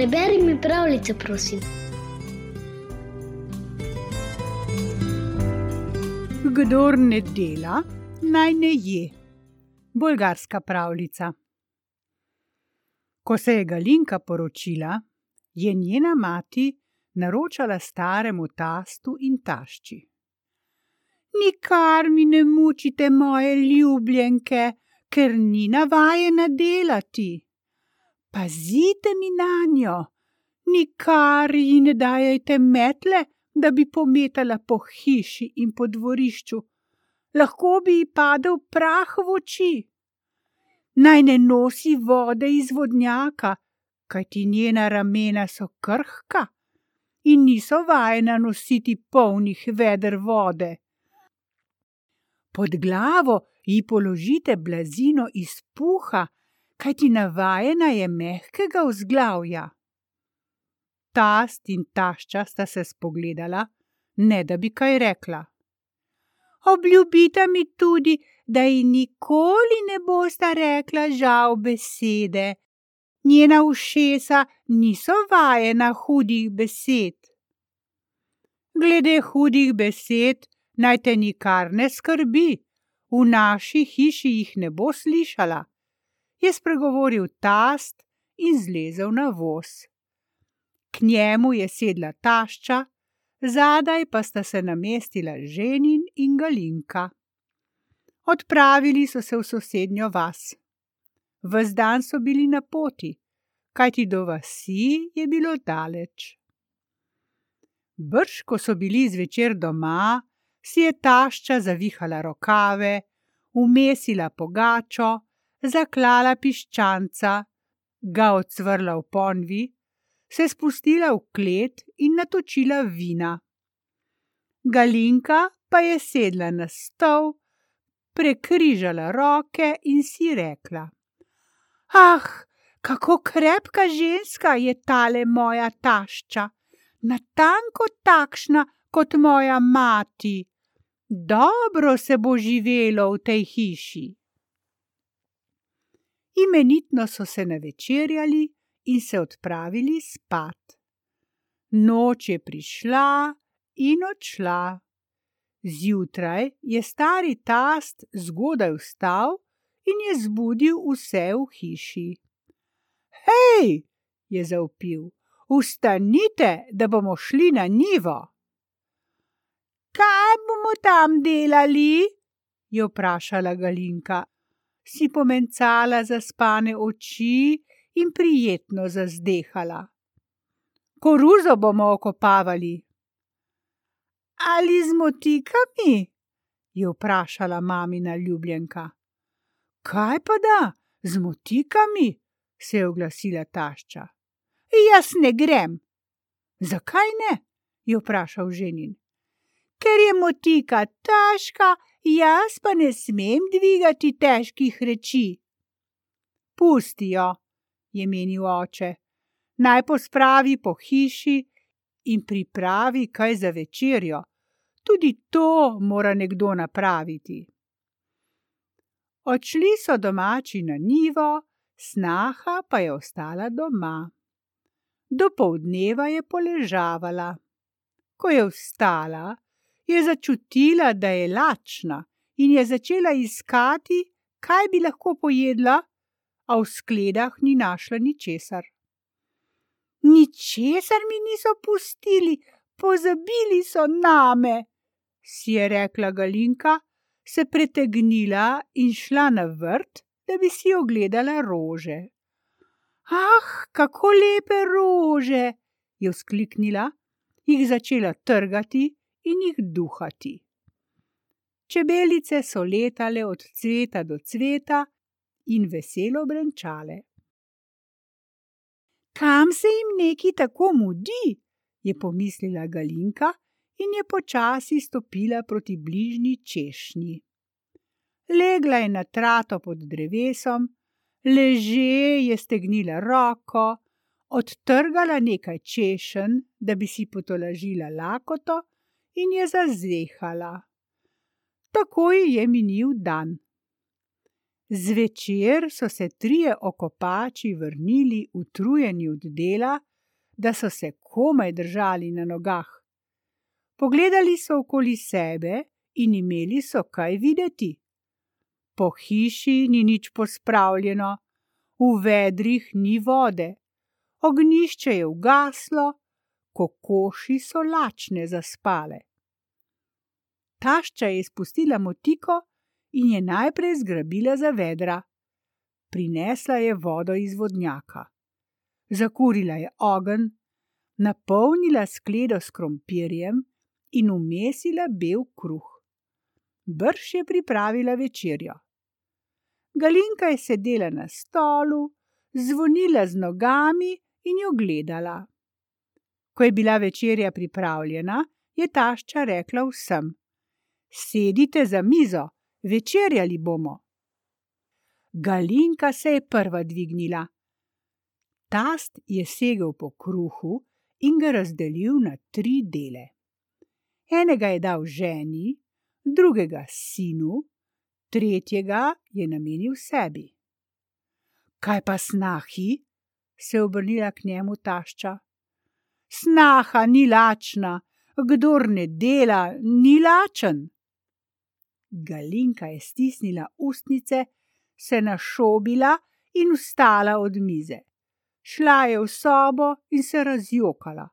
Preberi mi pravljico, prosim. Kdor ne dela, naj ne je. Bolgarska pravljica. Ko se je Galinka poročila, je njena mati naročala staremu tastu in tašči. Nikar mi ne mučite moje ljubljenke, ker ni navajena delati. Pazite mi na njo, nikar ji ne dajajte metle, da bi pometala po hiši in po dvorišču, lahko bi ji padel prah v oči. Naj ne nosi vode iz vodnjaka, kajti njena ramena so krhka in niso vajena nositi polnih veder vode. Pod glavo ji položite blazino iz puha, kajti navajena je mehkega vzglavja. Tast in tašča sta se spogledala, ne da bi kaj rekla. Obljubite mi tudi, da ji nikoli ne bosta rekla žal besede. Njena ušesa niso vajena hudih besed. Glede hudih besed, naj te nikar ne skrbi, v naši hiši jih ne bo slišala, je spregovoril tast in zlezel na voz. K njemu je sedla tašča, zadaj pa sta se namestila ženin in galinka. Odpravili so se v sosednjo vas. Ves dan so bili na poti, kajti do vasi je bilo daleč. Brž, ko so bili zvečer doma, si je tašča zavihala rokave, umesila pogačo, zaklala piščanca, ga odsvrla v ponvi, se spustila v klet in natočila vina. Galinka pa je sedla na stol, prekrižala roke in si rekla: Ah, kako krepka ženska je tale moja tašča, natanko takšna kot moja mati. Dobro se bo živelo v tej hiši. Imenitno so se navečerjali in se odpravili spat. Noč je prišla in odšla. Zjutraj je stari tast zgodaj vstal in je zbudil vse v hiši. Hej, je zaupil, vstanite, da bomo šli na nivo. Kaj bomo tam delali? je vprašala Galinka. Si pomencala zaspane oči in prijetno zazdehala. Koruzo bomo okopavali. Ali z motikami? je vprašala mamina ljubljenka. Kaj pa da, z motikami? se je oglasila tašča. Jaz ne grem. Zakaj ne? je vprašal ženin ker je motika težka, jaz pa ne smem dvigati težkih reči. Pustijo, je menil oče, naj pospravi po hiši in pripravi kaj za večerjo. Tudi to mora nekdo napraviti. Odšli so domači na nivo, snaha pa je ostala doma. Do povdneva je poležavala. Ko je vstala, je začutila, da je lačna in je začela iskati, kaj bi lahko pojedla, a v skledah ni našla ničesar. Ničesar mi niso pustili, pozabili so name, si je rekla Galinka, se pretegnila in šla na vrt, da bi si ogledala rože. Ah, kako lepe rože, je vzkliknila, jih začela trgati in jih duhati. Čebelice so letale od cveta do cveta in veselo brenčale. Kam se jim neki tako mudi? je pomislila Galinka in je počasi stopila proti bližnji češnji. Legla je na trato pod drevesom, leže je stegnila roko, odtrgala nekaj češen, da bi si potolažila lakoto in je zazehala. Takoj je minil dan. Zvečer so se trije okopači vrnili utrujeni od dela, da so se komaj držali na nogah. Pogledali so okoli sebe in imeli so kaj videti. Po hiši ni nič pospravljeno, v vedrih ni vode, ognišče je ugaslo, kokoši so lačne zaspale. Tašča je izpustila motiko in je najprej zgrabila za vedra. Prinesla je vodo iz vodnjaka. Zakurila je ogenj, napolnila skledo s krompirjem in umesila bel kruh. Brž je pripravila večerjo. Galinka je sedela na stolu, zvonila z nogami in jo gledala. Ko je bila večerja pripravljena, je tašča rekla vsem: Sedite za mizo, večerjali bomo. Galinka se je prva dvignila. Tast je segel po kruhu in ga razdelil na tri dele. Enega je dal ženi, drugega sinu, tretjega je namenil sebi. Kaj pa snahi? se je obrnila k njemu tašča. Snaha ni lačna, kdor ne dela, ni lačen. Galinka je stisnila ustnice, se našobila in vstala od mize. Šla je v sobo in se razjokala.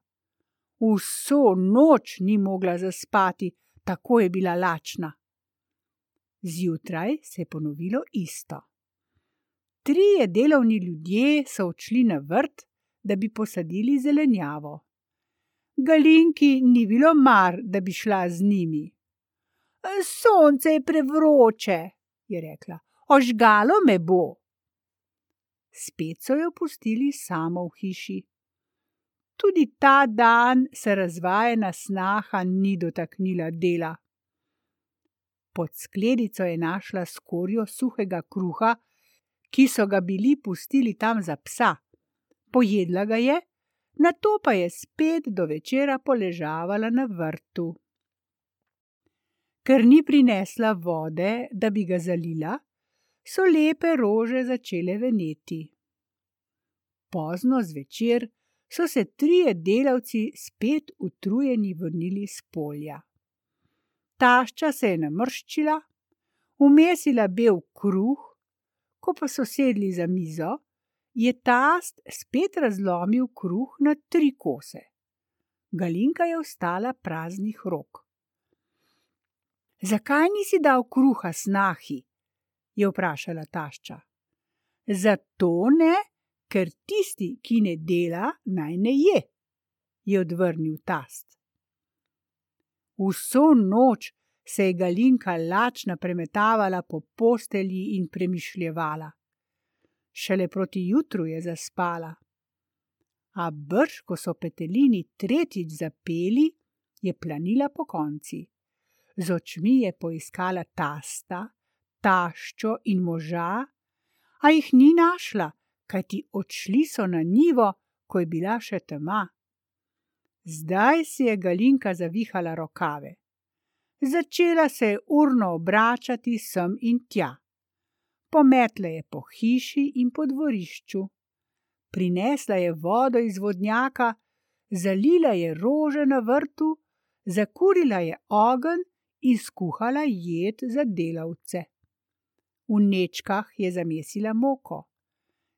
Vso noč ni mogla zaspati, tako je bila lačna. Zjutraj se je ponovilo isto. Trije delovni ljudje so odšli na vrt, da bi posadili zelenjavo. Galinki ni bilo mar, da bi šla z njimi. Sonce je prevroče, je rekla, ožgalo me bo. Spet so jo pustili samo v hiši. Tudi ta dan se razvajena snaha ni dotaknila dela. Pod skledico je našla skorjo suhega kruha, ki so ga bili pustili tam za psa. Pojedla ga je, nato pa je spet do večera poležavala na vrtu. Ker ni prinesla vode, da bi ga zalila, so lepe rože začele veneti. Pozno zvečer so se trije delavci spet utrujeni vrnili z polja. Tašča se je namrščila, umesila bel kruh, ko pa so sedli za mizo, je tast spet razlomil kruh na tri kose. Galinka je ostala praznih rok. Zakaj nisi dal kruha snahi? je vprašala tašča. Zato ne, ker tisti, ki ne dela, naj ne je, je odvrnil tast. Vso noč se je Galinka lačna premetavala po postelji in premišljevala. Šele proti jutru je zaspala. A brž, ko so petelini tretjič zapeli, je planila po konci z očmi je poiskala tasta, taščo in moža, a jih ni našla, kajti odšli so na nivo, ko je bila še tema. Zdaj si je Galinka zavihala rokave. Začela se je urno obračati sem in tja. Pometla je po hiši in po dvorišču. Prinesla je vodo iz vodnjaka, zalila je rože na vrtu, zakurila je ogenj in skuhala jed za delavce. V nečkah je zamesila moko,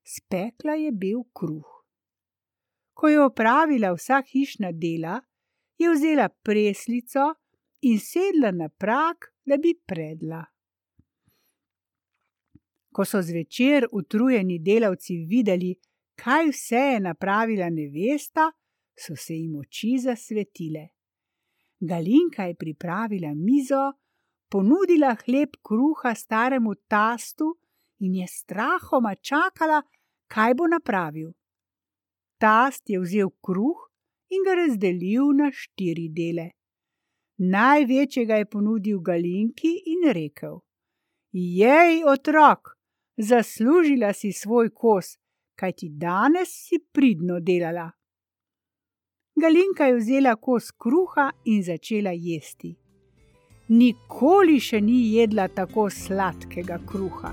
spekla je bil kruh. Ko je opravila vsa hišna dela, je vzela preslico in sedla na prak, da bi predla. Ko so zvečer utrujeni delavci videli, kaj vse je napravila nevesta, so se jim oči zasvetile. Galinka je pripravila mizo, ponudila hleb kruha staremu tastu in je strahoma čakala, kaj bo napravil. Tast je vzel kruh in ga razdelil na štiri dele. Največjega je ponudil Galinki in rekel: Jej, otrok, zaslužila si svoj kos, kajti danes si pridno delala. Galinka je vzela kos kruha in začela jesti. Nikoli še ni jedla tako sladkega kruha.